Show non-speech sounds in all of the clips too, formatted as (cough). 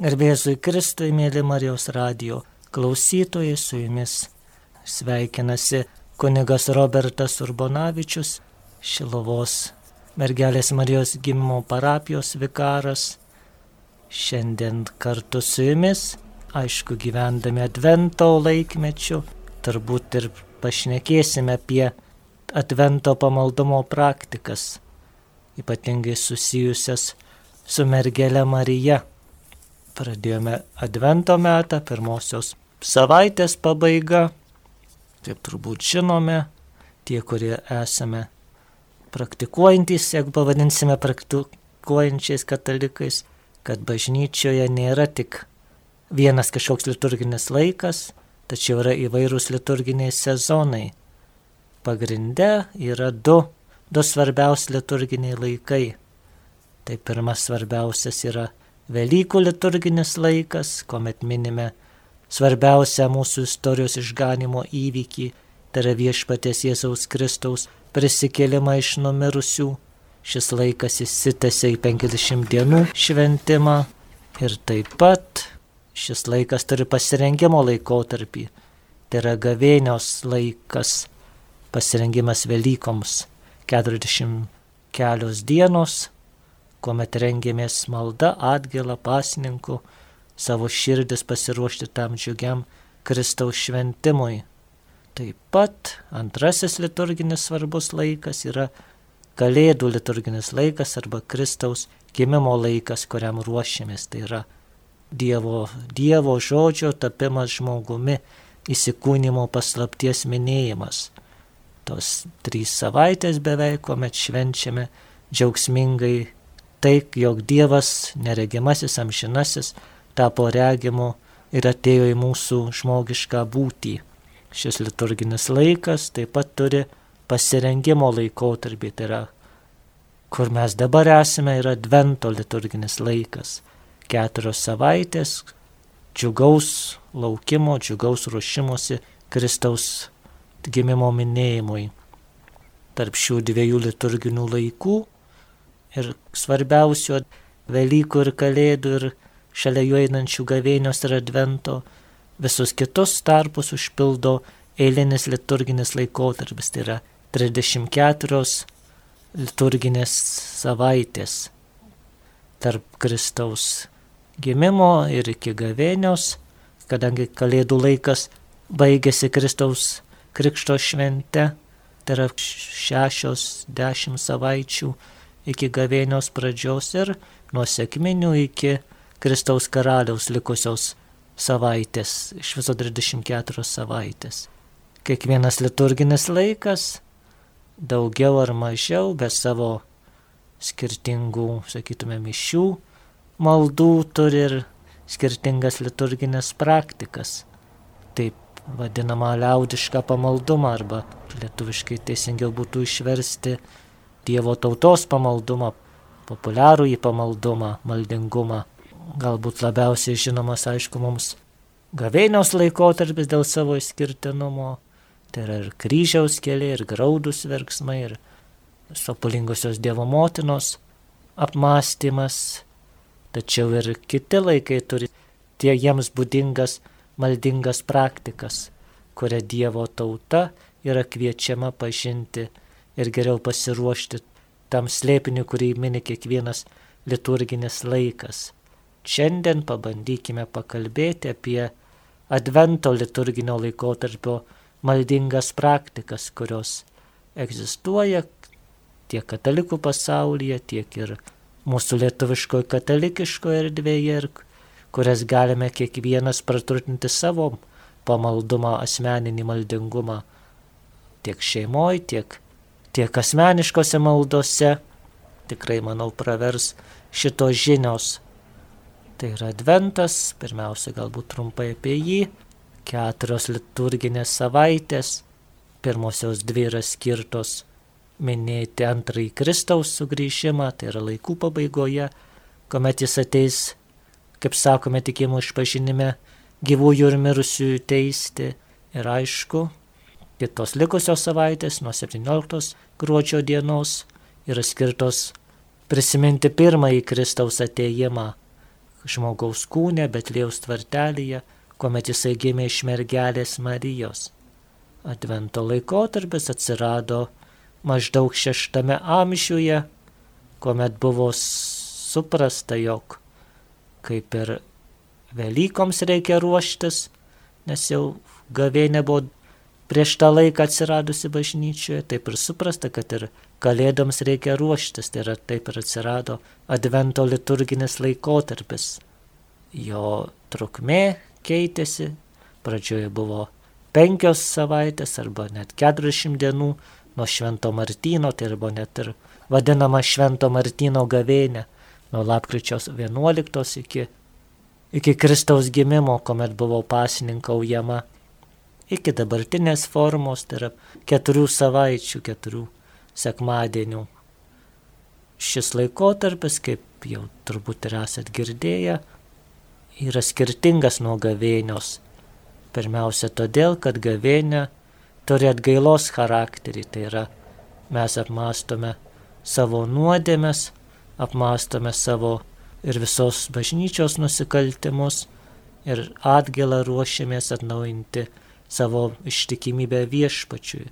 Garbėzui Kristui, mėly Marijos radio klausytojai, su jumis sveikinasi kunigas Robertas Urbonavičius, Šilovos mergelės Marijos gimimo parapijos vikaras. Šiandien kartu su jumis, aišku, gyvendami Advento laikmečiu, turbūt ir pašnekėsime apie Advento pamaldumo praktikas, ypatingai susijusias su mergelė Marija pradėjome Advento metą, pirmosios savaitės pabaiga. Kaip turbūt žinome, tie, kurie esame praktikuojantys, jeigu pavadinsime praktikuojančiais katalikais, kad bažnyčioje nėra tik vienas kažkoks liturginis laikas, tačiau yra įvairūs liturginiai sezonai. Pagrinde yra du, du svarbiausi liturginiai laikai. Tai pirmas svarbiausias yra Velykų liturginis laikas, kuomet minime svarbiausią mūsų istorijos išganimo įvykį, tai yra viešpatės Jėzaus Kristaus prisikėlimą iš numirusių. Šis laikas įsitęsia į 50 dienų šventimą ir taip pat šis laikas turi pasirengimo laikotarpį. Tai yra gavėnios laikas, pasirengimas Velykoms. 40 kelios dienos, kuomet rengėmės malda atgėlą pasninku, savo širdis pasiruošti tam džiugiam Kristaus šventimui. Taip pat antrasis liturginis svarbus laikas yra Kalėdų liturginis laikas arba Kristaus gimimo laikas, kuriam ruošiamės. Tai yra Dievo, Dievo žodžio tapimas žmogumi, įsikūnymo paslapties minėjimas. Tos trys savaitės beveik, kuomet švenčiame džiaugsmingai tai, jog Dievas, neregimasis, amžinasis, tapo regimu ir atėjo į mūsų žmogišką būtį. Šis liturginis laikas taip pat turi pasirengimo laikotarpį, tai yra, kur mes dabar esame, yra Advento liturginis laikas. Keturios savaitės džiugaus laukimo, džiugaus ruošimosi Kristaus gimimo minėjimui. Tarp šių dviejų liturginių laikų ir svarbiausių Velykų ir Kalėdų ir šalia jų einančių gavėnios ir advento, visus kitus tarpus užpildo eilinis liturginis laikotarpis, tai yra 34 liturginės savaitės tarp Kristaus gimimo ir iki gavėnios, kadangi Kalėdų laikas baigėsi Kristaus Krikšto švente, tai yra šešios dešimt savaičių iki gavėnios pradžios ir nuo sėkminių iki Kristaus karaliaus likusios savaitės, iš viso 34 savaitės. Kiekvienas liturginis laikas, daugiau ar mažiau, be savo skirtingų, sakytume, mišių, maldų turi ir skirtingas liturginės praktikas. Taip vadinamą liaudišką pamaldumą arba lietuviškai teisingiau būtų išversti Dievo tautos pamaldumą, populiarų į pamaldumą, maldingumą. Galbūt labiausiai žinomas, aišku, mums gavėnios laikotarpis dėl savo išskirtinumo. Tai yra ir kryžiaus keliai, ir graudus verksmai, ir sopulingosios Dievo motinos apmąstymas. Tačiau ir kiti laikai turi tie jiems būdingas maldingas praktikas, kurią Dievo tauta yra kviečiama pažinti ir geriau pasiruošti tam slėpiniu, kurį mini kiekvienas liturginis laikas. Šiandien pabandykime pakalbėti apie Advento liturginio laikotarpio maldingas praktikas, kurios egzistuoja tiek katalikų pasaulyje, tiek ir mūsų lietuviškoje katalikiškoje erdvėje ir kurias galime kiekvienas praturtinti savo pamaldumą, asmeninį maldingumą tiek šeimoje, tiek tiek asmeniškose maldose, tikrai, manau, pravers šitos žinios. Tai yra adventas, pirmiausia, galbūt trumpai apie jį, keturios liturginės savaitės, pirmosios dvi yra skirtos minėti antrąjį Kristaus sugrįžimą, tai yra laikų pabaigoje, kuomet jis ateis, kaip sakome, tikėjimo išpažinime, gyvųjų ir mirusiųjų teisti. Ir aišku, Kitos likusios savaitės nuo 17 gruodžio dienos yra skirtos prisiminti pirmąjį Kristaus ateimą, žmogaus kūne, Betlėjaus tvartelėje, kuomet jisai gimė iš mergelės Marijos. Advento laikotarpis atsirado maždaug šeštame amžiuje, kuomet buvo suprasta, jog kaip ir Velykoms reikia ruoštis, nes jau gavėnė buvo prieš tą laiką atsiradusi bažnyčioje, taip ir suprasta, kad ir kalėdoms reikia ruoštis, tai yra taip ir atsirado advento liturginis laikotarpis. Jo trukmė keitėsi, pradžioje buvo penkios savaitės arba net 40 dienų nuo Švento Martyno, tai buvo net ir vadinama Švento Martyno gavėnė, nuo lapkričio 11 iki, iki Kristaus gimimo, kuomet buvo pasininkaujama, iki dabartinės formos, tai yra keturių savaičių, keturių sekmadienių. Šis laikotarpis, kaip jau turbūt ir esat girdėję, yra skirtingas nuo gavėnios. Pirmiausia todėl, kad gavėnė turi atgailos charakterį, tai yra mes apmastome savo nuodėmes, apmastome savo ir visos bažnyčios nusikaltimus ir atgailą ruošiamės atnaujinti savo ištikimybę viešpačiui,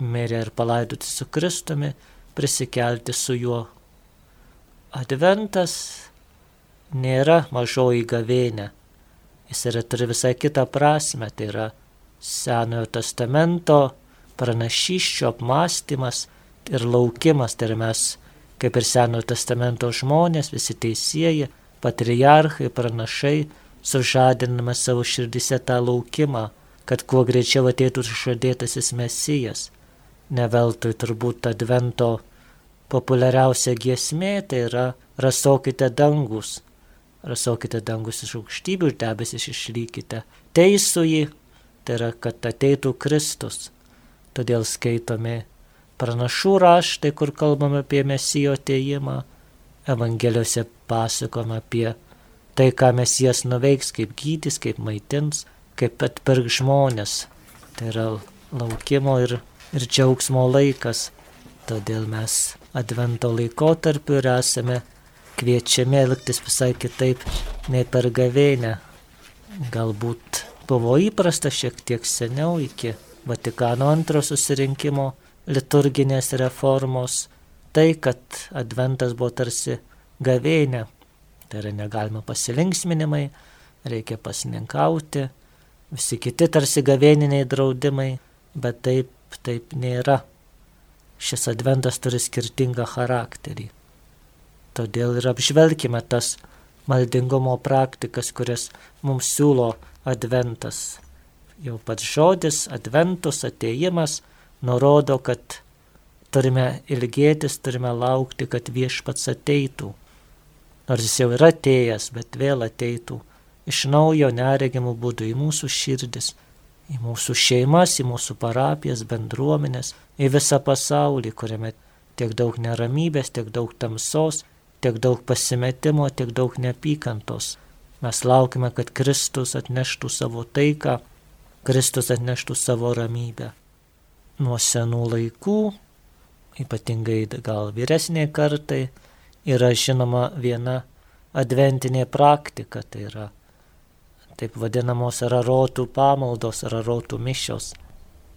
mirę ir palaidoti su Kristumi, prisikelti su juo. Adventas nėra mažoji gavėnė, jis yra turi visai kitą prasme, tai yra Senojo testamento pranašyščio apmąstymas ir laukimas, tai mes kaip ir Senojo testamento žmonės, visi teisėjai, patriarchai, pranašai, sužadiname savo širdise tą laukimą, kad kuo greičiau ateitų išradėtasis mesijas. Neveltui turbūt advento populiariausia giesmė tai yra rasokite dangus. Rasokite dangus iš aukštybių ir debesis išlykite. Teisųjį tai yra, kad ateitų Kristus. Todėl skaitome pranašų raštai, kur kalbame apie mesijo ateimą, Evangelijose pasakome apie tai, ką mesijas nuveiks, kaip gydys, kaip maitins, kaip atpirk žmonės. Tai yra laukimo ir, ir džiaugsmo laikas. Todėl mes advento laikotarpiu ir esame kviečiami elgtis visai kitaip nei per gavėnę. Galbūt buvo įprasta šiek tiek seniau iki Vatikano antro susirinkimo liturginės reformos, tai, kad adventas buvo tarsi gavėnė, tai yra negalima pasilinksminimai, reikia pasininkauti, visi kiti tarsi gavėniniai draudimai, bet taip, taip nėra. Šis adventas turi skirtingą charakterį. Todėl ir apžvelgime tas maldingumo praktikas, kurias mums siūlo adventas. Jau pats žodis adventus ateimas nurodo, kad turime ilgėtis, turime laukti, kad viešpats ateitų. Nors jis jau yra atėjęs, bet vėl ateitų iš naujo neregimų būdų į mūsų širdis, į mūsų šeimas, į mūsų parapijas, bendruomenės, į visą pasaulį, kuriame tiek daug neramybės, tiek daug tamsos, tiek daug pasimetimo, tiek daug neapykantos. Mes laukime, kad Kristus atneštų savo taiką, Kristus atneštų savo ramybę. Nuo senų laikų, ypatingai gal vyresniai kartai, yra žinoma viena adventinė praktika, tai yra taip vadinamos rarotų pamaldos, rarotų mišios.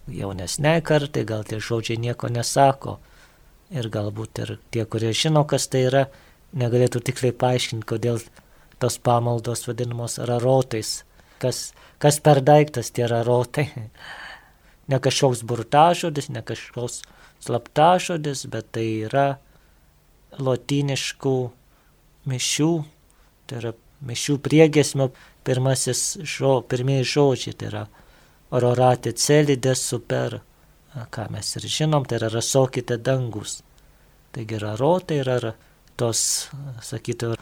Jaunesniai kartai gal tie žodžiai nieko nesako ir galbūt ir tie, kurie žino, kas tai yra, negalėtų tikrai paaiškinti, kodėl tos pamaldos vadinamos rarotais. Kas, kas per daiktas tie rarotai? (laughs) Ne kažkoks burtažodis, ne kažkoks slaptažodis, bet tai yra lotiniškų mišių, tai yra mišių priegesmio pirmasis žo, pirmieji žodžiai, tai yra ororate celidės super, ką mes ir žinom, tai yra rasokite dangus. Taigi rarotai yra tos, sakytų,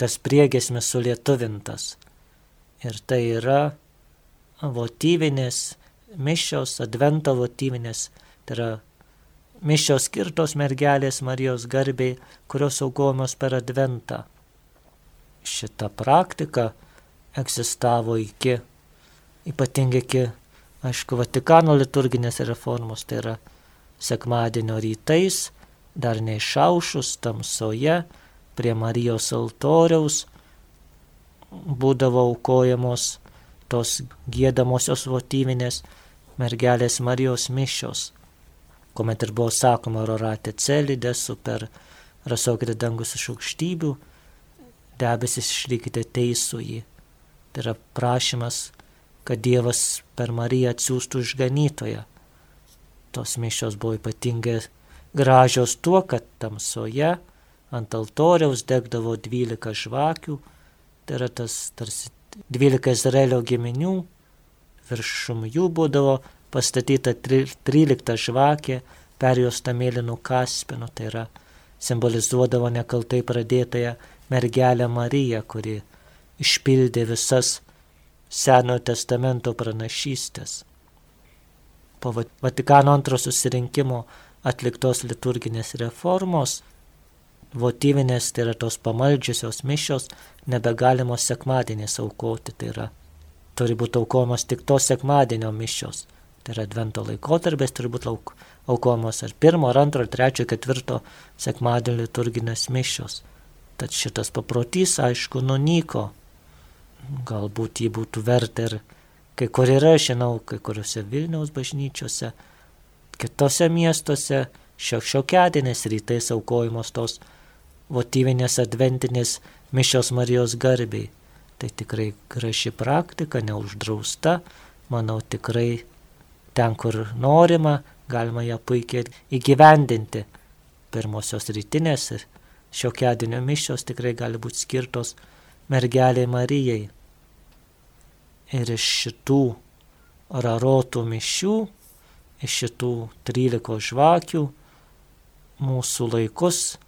tas priegesmis sulietuvintas. Ir tai yra votyvinės mišios, advento votyvinės, tai yra mišios skirtos mergelės Marijos garbiai, kurios aukojamos per adventą. Šita praktika egzistavo iki, ypatingai iki, aišku, Vatikano liturginės reformos, tai yra sekmadienio rytais, dar neišaušus tamsoje, prie Marijos altoriaus būdavo aukojamos tos gėdamosios votyvinės mergelės Marijos mišios, kuomet ir buvo sakoma, roratė celidė, super rasaukite dangus iš aukštybių, debesis išlikite teisų jį. Tai yra prašymas, kad Dievas per Mariją atsiųstų išganytoją. Tos mišios buvo ypatingai gražios tuo, kad tamsoje ant altoriaus degdavo 12 žvakių, tai yra tas tarsi 12 Izraelio giminių, viršum jų būdavo pastatyta 13 žvakė, perjuosta mėlynų kaspinu, tai yra simbolizuodavo nekaltai pradėtąją mergelę Mariją, kuri išpildė visas Senojo testamento pranašystės. Po Vatikano antro susirinkimo atliktos liturginės reformos, votyvinės, tai yra tos pamaldžiusios mišios, nebegalimos sekmadienės aukoti, tai yra turi būti aukojamos tik tos sekmadienio mišios. Tai yra advento laikotarpės turi būti auk, aukojamos ar pirmo, ar antro, ar trečio, ketvirto sekmadienio liturginės mišios. Tad šitas paprotys, aišku, nunyko. Galbūt jį būtų verta ir kai kur yra, žinau, kai kuriuose Vilniaus bažnyčiose, kitose miestuose šiokiadienės rytais aukojamos tos votyvinės adventinės mišios Marijos garbiai. Tai tikrai graži praktika, neuždrausta, manau tikrai ten, kur norima, galima ją puikiai įgyvendinti. Pirmosios rytinės ir šio kedinio mišios tikrai gali būti skirtos mergeliai Marijai. Ir iš šitų rarotų mišių, iš šitų 13 žvakių, mūsų laikus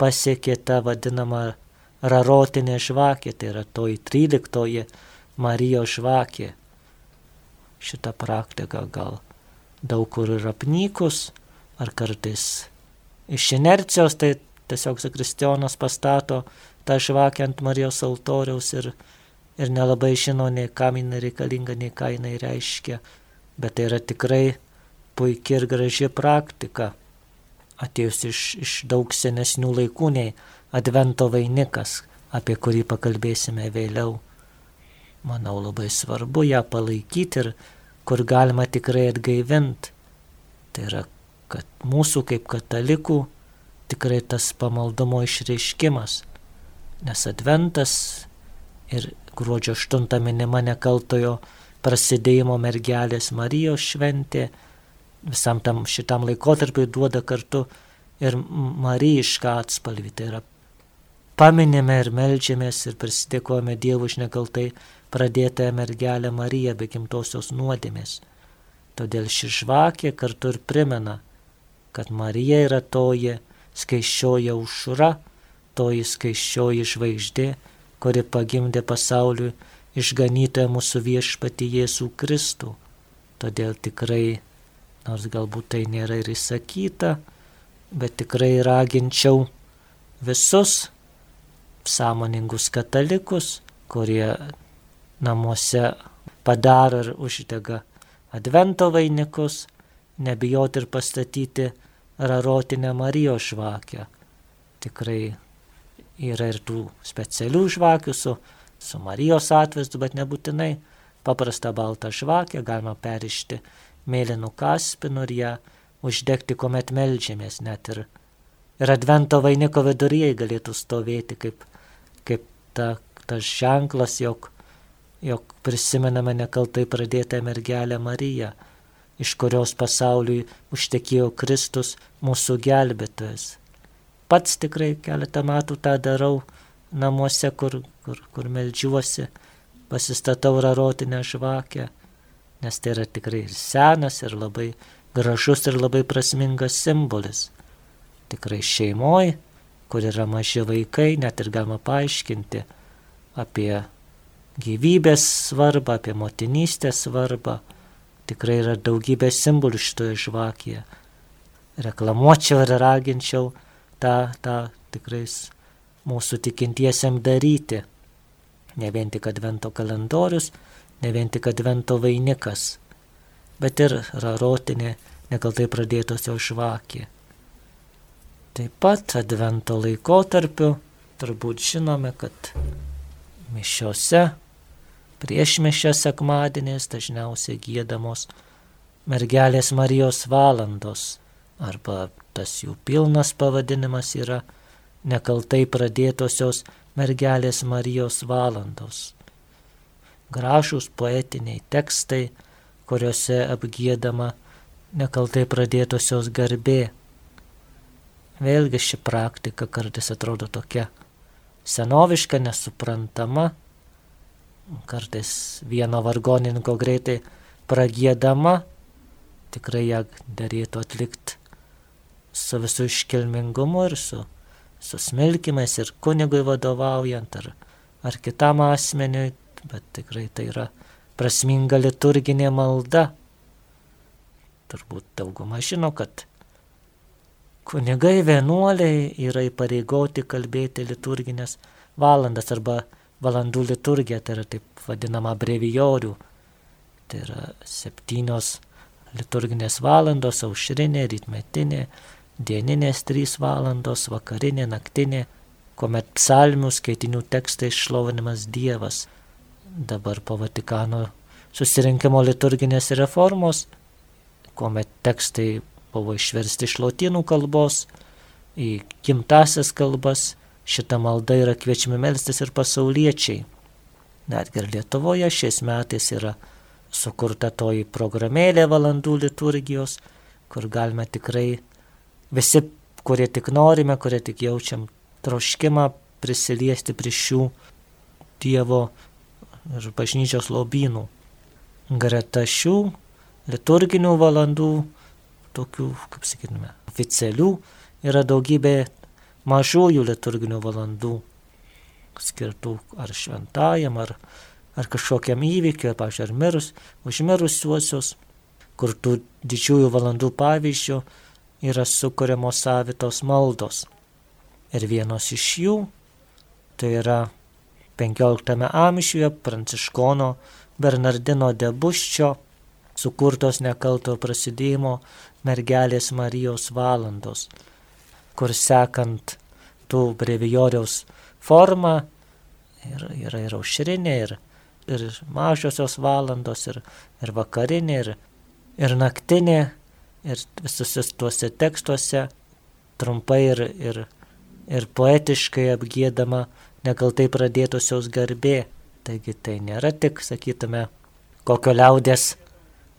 pasiekė ta vadinama rarotinė žvakė, tai yra toji 13 Marijos žvakė. Šitą praktiką gal daug kur yra apnykus, ar kartais iš inercijos, tai tiesiog zakristijonas pastato tą žvakę ant Marijos altoriaus ir, ir nelabai žino, nei kam jinai reikalinga, nei ką jinai reiškia. Bet tai yra tikrai puikia ir graži praktika, atėjus iš, iš daug senesnių laikų nei Advento vainikas, apie kurį pakalbėsime vėliau. Manau labai svarbu ją palaikyti ir kur galima tikrai atgaivinti. Tai yra, kad mūsų kaip katalikų tikrai tas pamaldumo išreiškimas, nes adventas ir gruodžio 8 minima nekaltojo prasidėjimo mergelės Marijos šventė, visam tam šitam laikotarpiu duoda kartu ir marijišką atspalvį. Tai yra paminime ir melžiamės ir prisidėkojame Dievui už nekaltai pradėtąją mergelę Mariją be gimtosios nuodėmės. Todėl ši žvakė kartu ir primena, kad Marija yra toji, skaiščioji aušra, toji skaiščioji žvaigždė, kuri pagimdė pasauliui išganytoją mūsų viešpati Jėzų Kristų. Todėl tikrai, nors galbūt tai nėra ir įsakyta, bet tikrai raginčiau visus sąmoningus katalikus, kurie namuose padaro ir uždega advento vainikus, nebijoti ir pastatyti rarotinę Marijos žvakę. Tikrai yra ir tų specialių žvakių su, su Marijos atvaizdu, bet nebūtinai paprastą baltą žvakę galima perišti mėlynų kaspinų ir ją uždegti, kuomet melžiamės net ir, ir advento vainiko viduryje galėtų stovėti kaip, kaip ta, tas ženklas, jog, jog prisimename nekaltai pradėtą mergelę Mariją iš kurios pasauliui užtekėjo Kristus mūsų gelbėtojas. Pats tikrai keletą metų tą darau namuose, kur, kur, kur melžiuosi, pasistatau rarotinę žvakę, nes tai yra tikrai ir senas, ir labai gražus, ir labai prasmingas simbolis. Tikrai šeimoji, kur yra maži vaikai, net ir galima paaiškinti apie gyvybės svarbą, apie motinystės svarbą Tikrai yra daugybė simbolių šitoje žvakėje. Reklamuočiau ir raginčiau tą, tą tikrai mūsų tikintiesiam daryti. Ne vien tik advento kalendorius, ne vien tik advento vainikas, bet ir rarotinė nekaltai pradėtosio žvakė. Taip pat advento laikotarpiu turbūt žinome, kad mišiose, prieš mišęs sekmadienės dažniausiai gėdamos mergelės Marijos valandos, arba tas jų pilnas pavadinimas yra nekaltai pradėtosios mergelės Marijos valandos. Gražūs poetiniai tekstai, kuriuose apgėdama nekaltai pradėtosios garbė. Vėlgi ši praktika kartais atrodo tokia senoviška, nesuprantama, kartais vieno vargonininko greitai pragėdama, tikrai ją darėtų atlikti su visų iškilmingumu ir su, su smilkimais ir kunigui vadovaujant ar, ar kitam asmeniui, bet tikrai tai yra prasminga liturginė malda. Turbūt dauguma žino, kad Kunigai vienuoliai yra įpareigoti kalbėti liturginės valandas arba valandų liturgija, tai yra taip vadinama brevijorių. Tai yra septynios liturginės valandos, aušrinė, rytmetinė, dieninės trys valandos, vakarinė, naktinė, kuomet psalmių skaitinių tekstai išlovinimas Dievas. Dabar po Vatikano susirinkimo liturginės reformos, kuomet tekstai buvo išversti iš lotynų kalbos į gimtasias kalbas. Šita malda yra kviečiami melstis ir pasauliečiai. Netgi ir Lietuvoje šiais metais yra sukurta toji programėlė valandų liturgijos, kur galime tikrai visi, kurie tik norime, kurie tik jaučiam troškimą prisiliesti prie šių Dievo ir bažnyčios lobynų. Greta šių liturginių valandų tokių, kaip sakytume, oficialių, yra daugybė mažųjų liturginių valandų, skirtų ar šventajam, ar, ar kažkokiam įvykiui, pavyzdžiui, ar mirus, užmirusiuosius, kur tų didžiųjų valandų pavyzdžių yra sukūriamos savitos maldos. Ir vienos iš jų tai yra 15 amžiuje pranciškono Bernardino Debuščio sukurtos nekalto prasidėjimo mergelės Marijos valandos, kur sekant tų brevijoriaus formą yra, yra ir aušrinė, ir, ir mažosios valandos, ir, ir vakarinė, ir, ir naktinė, ir visuose tuose tekstuose trumpai ir, ir, ir poetiškai apgėdama nekaltai pradėtusios garbė. Taigi tai nėra tik, sakytume, kokio liaudės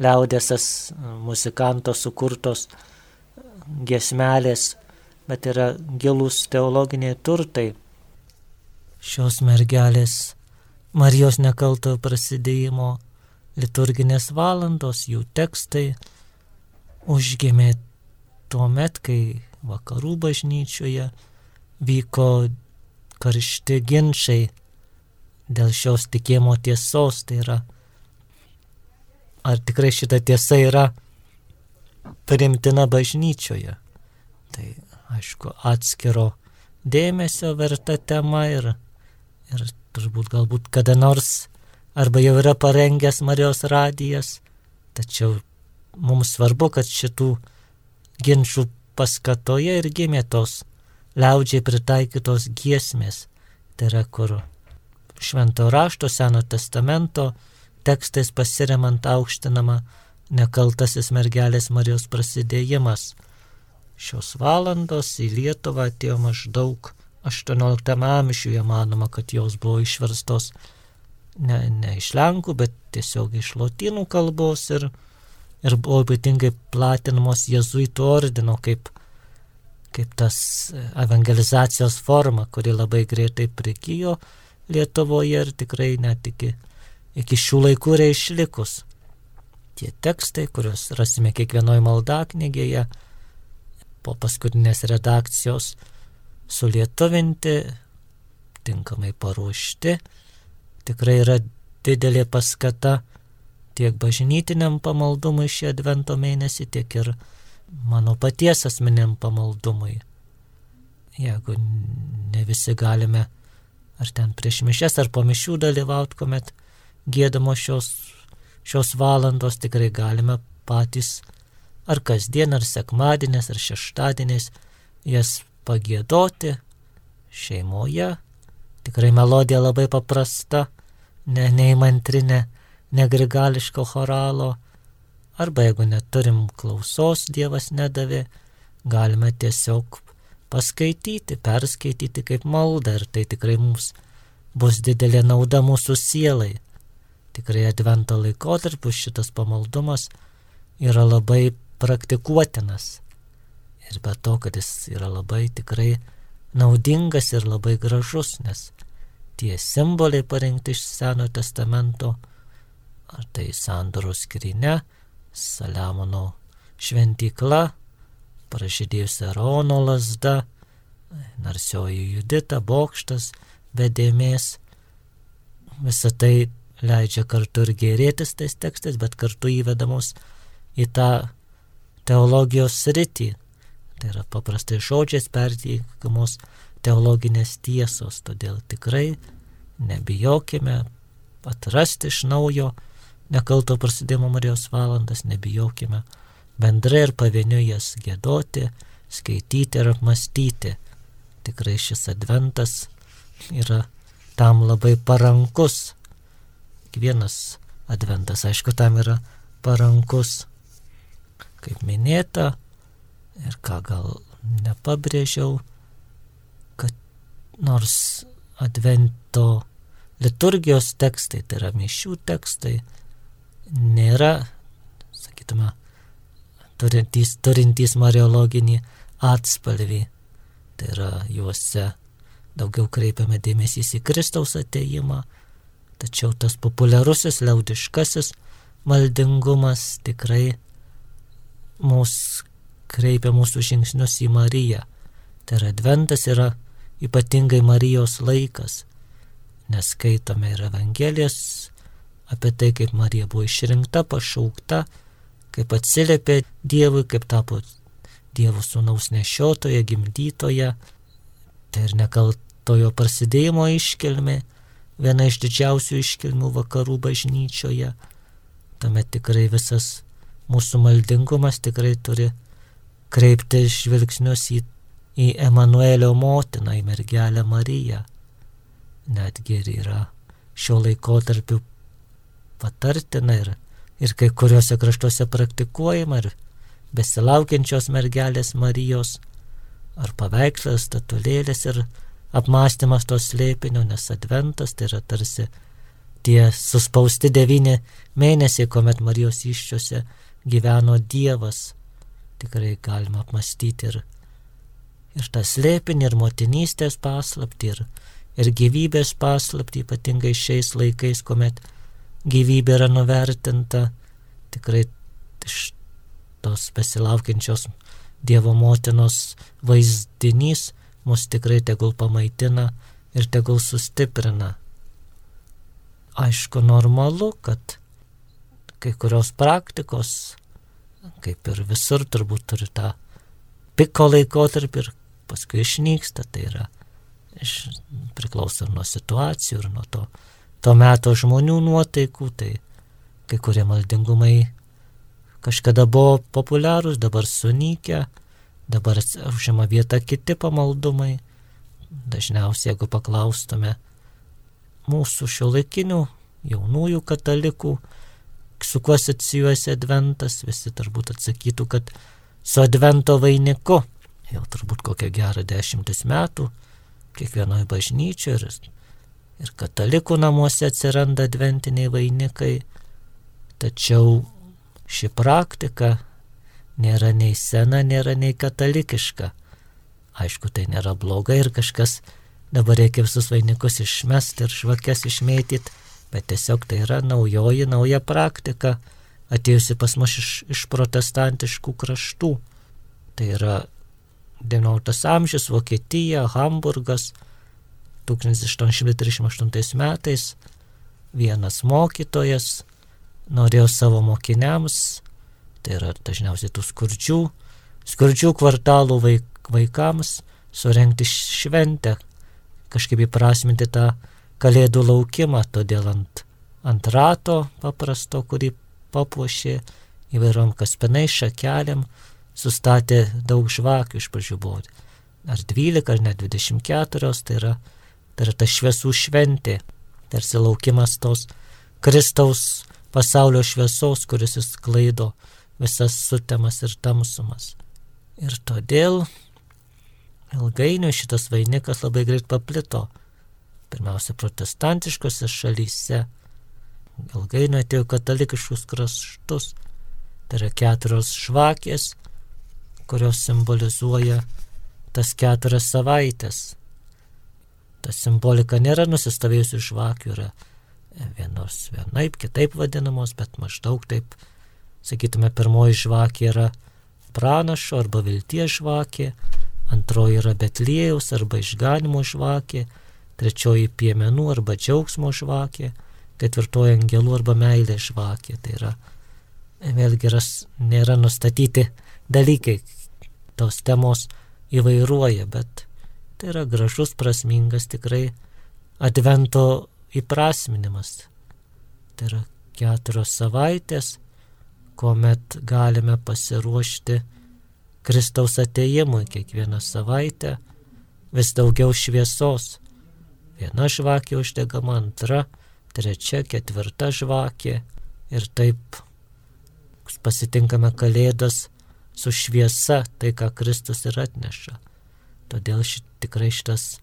liaudėsas muzikanto sukurtos gesmelės, bet yra gilus teologiniai turtai. Šios mergelės Marijos nekalto prasidėjimo liturginės valandos, jų tekstai užgimė tuo met, kai vakarų bažnyčioje vyko karšti ginčiai dėl šios tikėjimo tiesos, tai yra ar tikrai šita tiesa yra primtina bažnyčioje. Tai aišku, atskiro dėmesio verta tema ir, ir turbūt galbūt kada nors arba jau yra parengęs Marijos radijas, tačiau mums svarbu, kad šitų ginčių paskatoje ir gimė tos liaudžiai pritaikytos giesmės. Tai yra kur švento rašto seno testamento tekstais pasiremant aukštinama nekaltasis mergelės Marijos prasidėjimas. Šios valandos į Lietuvą atėjo maždaug 18 amžiuje, manoma, kad jos buvo išverstos ne, ne iš Lenkų, bet tiesiog iš lotynų kalbos ir, ir buvo ypatingai platinamos jezuitų ordino kaip, kaip tas evangelizacijos forma, kuri labai greitai prigijo Lietuvoje ir tikrai net iki iki šių laikų yra išlikus. Tie tekstai, kuriuos rasime kiekvienoje maldaknygėje, po paskutinės redakcijos sulietuvinti, tinkamai paruošti, tikrai yra didelė paskata tiek bažnytiniam pamaldumui šį advento mėnesį, tiek ir mano paties asmeniam pamaldumui. Jeigu ne visi galime ar ten prieš mišes ar po mišių dalyvauti, kuomet gėdamos šios, šios valandos tikrai galime patys ar kasdien, ar sekmadienės, ar šeštadienės jas pagėdoti šeimoje, Tikrai melodija labai paprasta, ne neįmantrinė, negrigališko choralo. Arba jeigu neturim klausos, Dievas nedavė, galime tiesiog paskaityti, perskaityti kaip maldą ir tai tikrai mums bus didelė nauda mūsų sielai. Tikrai advento laikotarpiu šitas pamaldumas yra labai praktikuotinas. Ir be to, kad jis yra labai tikrai naudingas ir labai gražus, nes tie simboliai parengti iš Senojo testamento, ar tai sandoros skrinė, Saliamono šventykla, pražydėjusi Arono lasda, narsioji judita, bokštas, bedėmės. Visą tai leidžia kartu ir gerėtis tais tekstais, bet kartu įvedamos į tą teologijos sritį, Tai yra paprastai žodžiais perteikamos teologinės tiesos, todėl tikrai nebijokime atrasti iš naujo nekalto prasidėjimo Marijos valandas, nebijokime bendrai ir pavieniui jas gėdoti, skaityti ir apmastyti. Tikrai šis adventas yra tam labai parankus. Kiekvienas adventas, aišku, tam yra parankus. Kaip minėta, ir ką gal nepabrėžiau, kad nors advento liturgijos tekstai, tai yra mišių tekstai, nėra, sakytume, turintys, turintys mariologinį atspalvį. Tai yra juose daugiau kreipiame dėmesys į Kristaus ateimą, tačiau tas populiarusis liaudiškasis maldingumas tikrai mūsų kreipia mūsų žingsnius į Mariją. Tai yra adventas yra ypatingai Marijos laikas, nes skaitome ir Evangelijas apie tai, kaip Marija buvo išrinkta, pašaukta, kaip atsiliepė Dievui, kaip tapo Dievo sūnaus nešiotoje, gimdytoje. Tai ir nekaltojo prasidėjimo iškilmė, viena iš didžiausių iškilmių vakarų bažnyčioje. Tuomet tikrai visas mūsų maldingumas tikrai turi kreipti žvilgsnius į, į Emanuelio motiną, į mergelę Mariją. Netgi ir yra šio laiko tarpiu patartina ir, ir kai kuriuose kraštuose praktikuojama ir besilaukiančios mergelės Marijos ar paveikslas, statulėlės ir apmąstymas to slėpinio, nes adventas tai yra tarsi tie suspausti devyni mėnesiai, kuomet Marijos iščiose gyveno Dievas tikrai galima apmastyti ir, ir tą slėpinį, ir motinystės paslapti, ir, ir gyvybės paslapti, ypatingai šiais laikais, kuomet gyvybė yra nuvertinta, tikrai iš tos besilaukiančios Dievo motinos vaizdinys mus tikrai tegul pamaitina ir tegul sustiprina. Aišku, normalu, kad kai kurios praktikos kaip ir visur turbūt turi tą piko laikotarpį ir paskui išnyksta, tai yra iš, priklauso ir nuo situacijų, ir nuo to, to meto žmonių nuotaikų, tai kai kurie maldingumai kažkada buvo populiarūs, dabar sunykę, dabar užima vietą kiti pamaldumai. Dažniausiai, jeigu paklaustume mūsų šio laikinių jaunųjų katalikų, su kuo asocijuosi adventas, visi turbūt atsakytų, kad su advento vainiku. Jau turbūt kokią gerą dešimtis metų kiekvienoje bažnyčioje ir, ir katalikų namuose atsiranda adventiniai vainikai. Tačiau ši praktika nėra nei sena, nėra nei katalikiška. Aišku, tai nėra blogai ir kažkas dabar reikia visus vainikus išmesti ir žvakes išmėtyti bet tiesiog tai yra naujoji, nauja praktika, atėjusi pas mus iš, iš protestantiškų kraštų. Tai yra XIX amžius, Vokietija, Hamburgas, 1838 metais vienas mokytojas norėjo savo mokiniams, tai yra dažniausiai tų skurdžių, skurdžių kvartalų vaik, vaikams, surenkti šventę, kažkaip įprasminti tą kalėdų laukimą, todėl ant, ant rato paprasto, kurį papuošė įvairiom kaspinai šakelėm, sustatė daug žvakių iš pradžių buvo. Ar 12, ar net 24, tai yra Tai yra ta šviesų šventė, tarsi laukimas tos Kristaus pasaulio šviesos, kuris įsklaido visas sutemas ir tamsumas. Ir todėl ilgainiui šitas vainikas labai greit paplito. Pirmiausia, protestantiškose šalyse. Ilgainiui atėjo katalikiškus kraštus. Tai yra keturios žvakės, kurios simbolizuoja tas keturias savaitės. Ta simbolika nėra nusistovėjusi žvakių, yra vienos vienaip, kitaip vadinamos, bet maždaug taip, sakytume, pirmoji žvakė yra pranašo arba vilties žvakė, antroji yra Betlėjaus arba išganimo žvakė, trečioji piemenų arba džiaugsmo žvakė, ketvirtoji angelų arba meilė žvakė. Tai yra, vėlgi ras, nėra nustatyti dalykai, tos temos įvairuoja, bet tai yra gražus, prasmingas tikrai advento įprasminimas. Tai yra keturios savaitės, kuomet galime pasiruošti Kristaus ateimui kiekvieną savaitę, vis daugiau šviesos. Viena žvakė uždegama, antra, trečia, ketvirta žvakė ir taip pasitinkame Kalėdas su šviesa, tai ką Kristus ir atneša. Todėl šit, tikrai šitas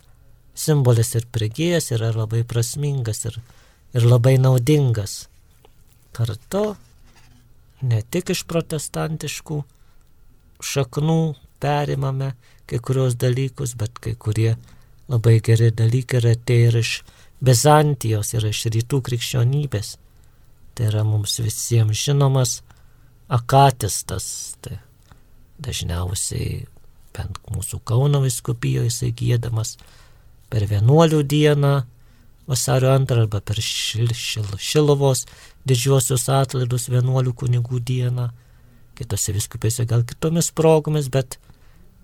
simbolis ir prigėjęs yra labai prasmingas ir, ir labai naudingas. Kartu ne tik iš protestantiškų šaknų perimame kai kurios dalykus, bet kai kurie labai geri dalykai yra atėję ir iš Bizantijos, ir iš rytų krikščionybės. Tai yra mums visiems žinomas akatistas. Tai dažniausiai bent mūsų Kauno viskupijoje jisai gėdamas per vienuolių dieną vasario antrą arba per šil, šil, Šilovos didžiuosius atlaidus vienuolių kunigų dieną, kitose viskupėse gal kitomis progomis, bet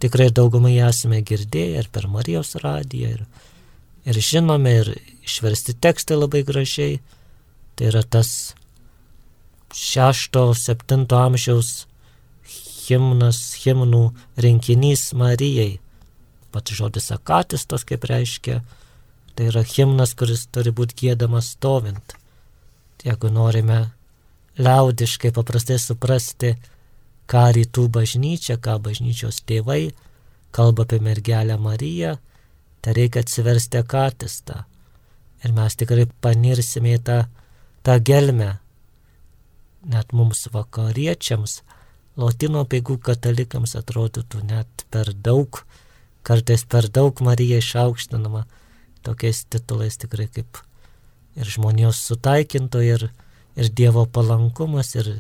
tikrai daugumai esame girdėję ir per Marijos radiją, ir, ir žinome, ir išversti tekstai labai gražiai. Tai yra tas šešto, septinto amžiaus himnas, himnų rinkinys Marijai. Pats žodis akatistos, kaip reiškia, tai yra himnas, kuris turi būti gėdamas stovint. Jeigu norime liaudiškai paprastai suprasti, ką rytų bažnyčia, ką bažnyčios tėvai kalba apie mergelę Mariją, tai reikia atsiversti akatistą. Ir mes tikrai panirsime į tą, tą gelmę. Net mums vakariečiams, Latino peigų katalikams atrodytų net per daug, kartais per daug Marija išaukštinama tokiais titulais tikrai kaip ir žmonijos sutaikinto, ir, ir Dievo palankumas, ir,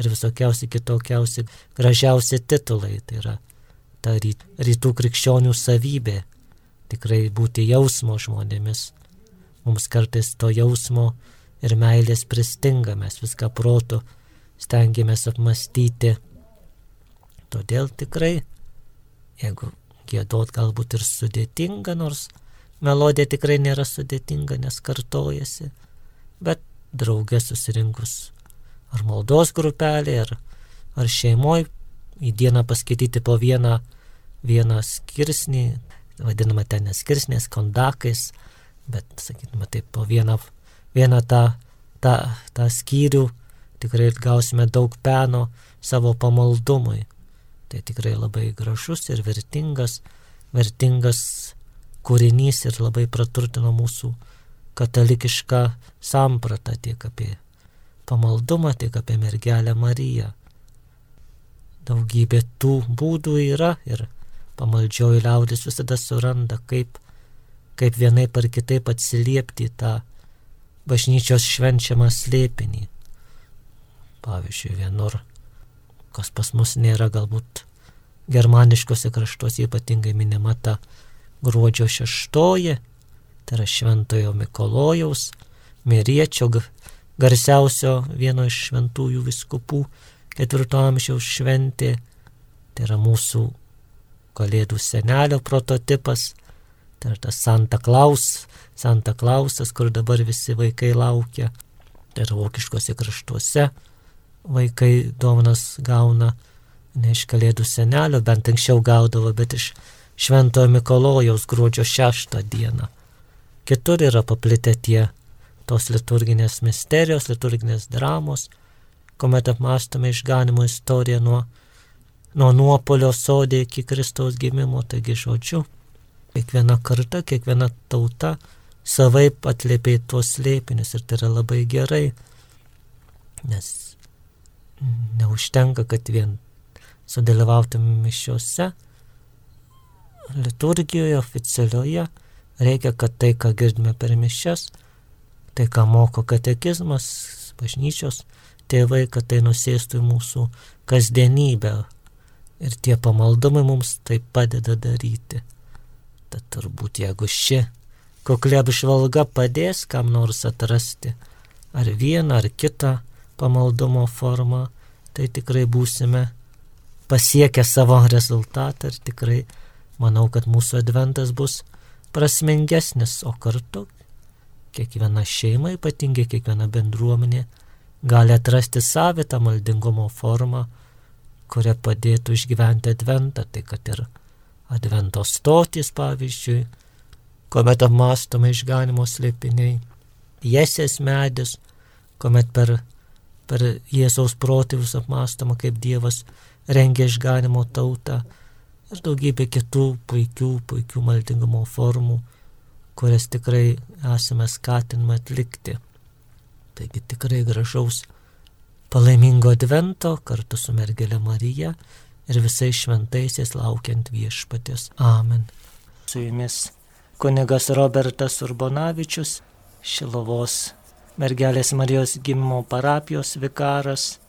ir visokiausi kitokiausi gražiausi titulai. Tai yra ta rytų krikščionių savybė tikrai būti jausmo žmonėmis. Mums kartais to jausmo ir meilės pristinga, mes viską protų stengiamės apmastyti. Todėl tikrai, jeigu gėdot galbūt ir sudėtinga, nors melodija tikrai nėra sudėtinga, nes kartojasi, bet draugė susirinkus ar maldos grupelė, ar, ar šeimoje į dieną paskaityti po vieną, vieną skirsnį, vadinama ten neskirsnės, kondakais, bet, sakytume, taip po vieną, vieną tą, tą, tą skyrių tikrai gausime daug peno savo pamaldumui. Tai tikrai labai gražus ir vertingas, vertingas kūrinys ir labai praturtino mūsų katalikišką sampratą tiek apie pamaldumą, tiek apie mergelę Mariją. Daugybė tų būdų yra ir pamaldžioji liaudis visada suranda, kaip, kaip vienai par kitaip atsiliepti tą bažnyčios švenčiamą slėpinį. Pavyzdžiui, vienur, kas pas mus nėra galbūt germaniškose kraštuose ypatingai minima ta gruodžio šeštoji, tai yra Šventojo Mikolojaus, Miriečio garsiausio vieno iš šventųjų viskupų ketvirto amžiaus šventė, tai yra mūsų Kalėdų senelio prototipas, tai yra tas Santa Klaus, Santa Klausas, kur dabar visi vaikai laukia, tai yra vokiškose kraštuose vaikai dovanas gauna ne iš Kalėdų senelio, bent anksčiau gaudavo, bet iš Šventojo Mikolojaus gruodžio 6 dieną. kitur yra paplitę tie tos liturginės misterijos, liturginės dramos, kuomet apmastome išganimo istoriją nuo, nuo nuopolio sodė iki Kristaus gimimo, taigi žodžiu, kiekviena karta, kiekviena tauta savaip atlėpė tuos slėpinius ir tai yra labai gerai, nes neužtenka, kad vien sudalyvautume mišiuose, liturgijoje oficialioje, reikia, kad tai, ką girdime per mišias, tai, ką moko katekizmas, bažnyčios tėvai, kad tai nusėstų į mūsų kasdienybę. Ir tie pamaldumai mums tai padeda daryti. Tad turbūt jeigu ši kokia apžvalga padės kam nors atrasti ar vieną ar kitą pamaldumo formą, tai tikrai būsime pasiekę savo rezultatą ir tikrai manau, kad mūsų adventas bus prasmingesnis, o kartu kiekviena šeima, ypatingai kiekviena bendruomenė, gali atrasti savitą maldingumo formą, kuria padėtų išgyventi adventą, tai kad ir advento stotis, pavyzdžiui, kuomet apmastome išganimo slėpiniai, jesės medis, kuomet per per Jėzaus protėvius apmastoma, kaip Dievas rengia išganimo tautą ir daugybė kitų puikių, puikių maldingumo formų, kurias tikrai esame skatinami atlikti. Taigi tikrai gražaus palaimingo advento kartu su mergelė Marija ir visais šventaisiais laukiant viešpatės. Amen. Su jumis kunigas Robertas Urbonavičius, Šilovos mergelės Marijos gimimo parapijos vikaras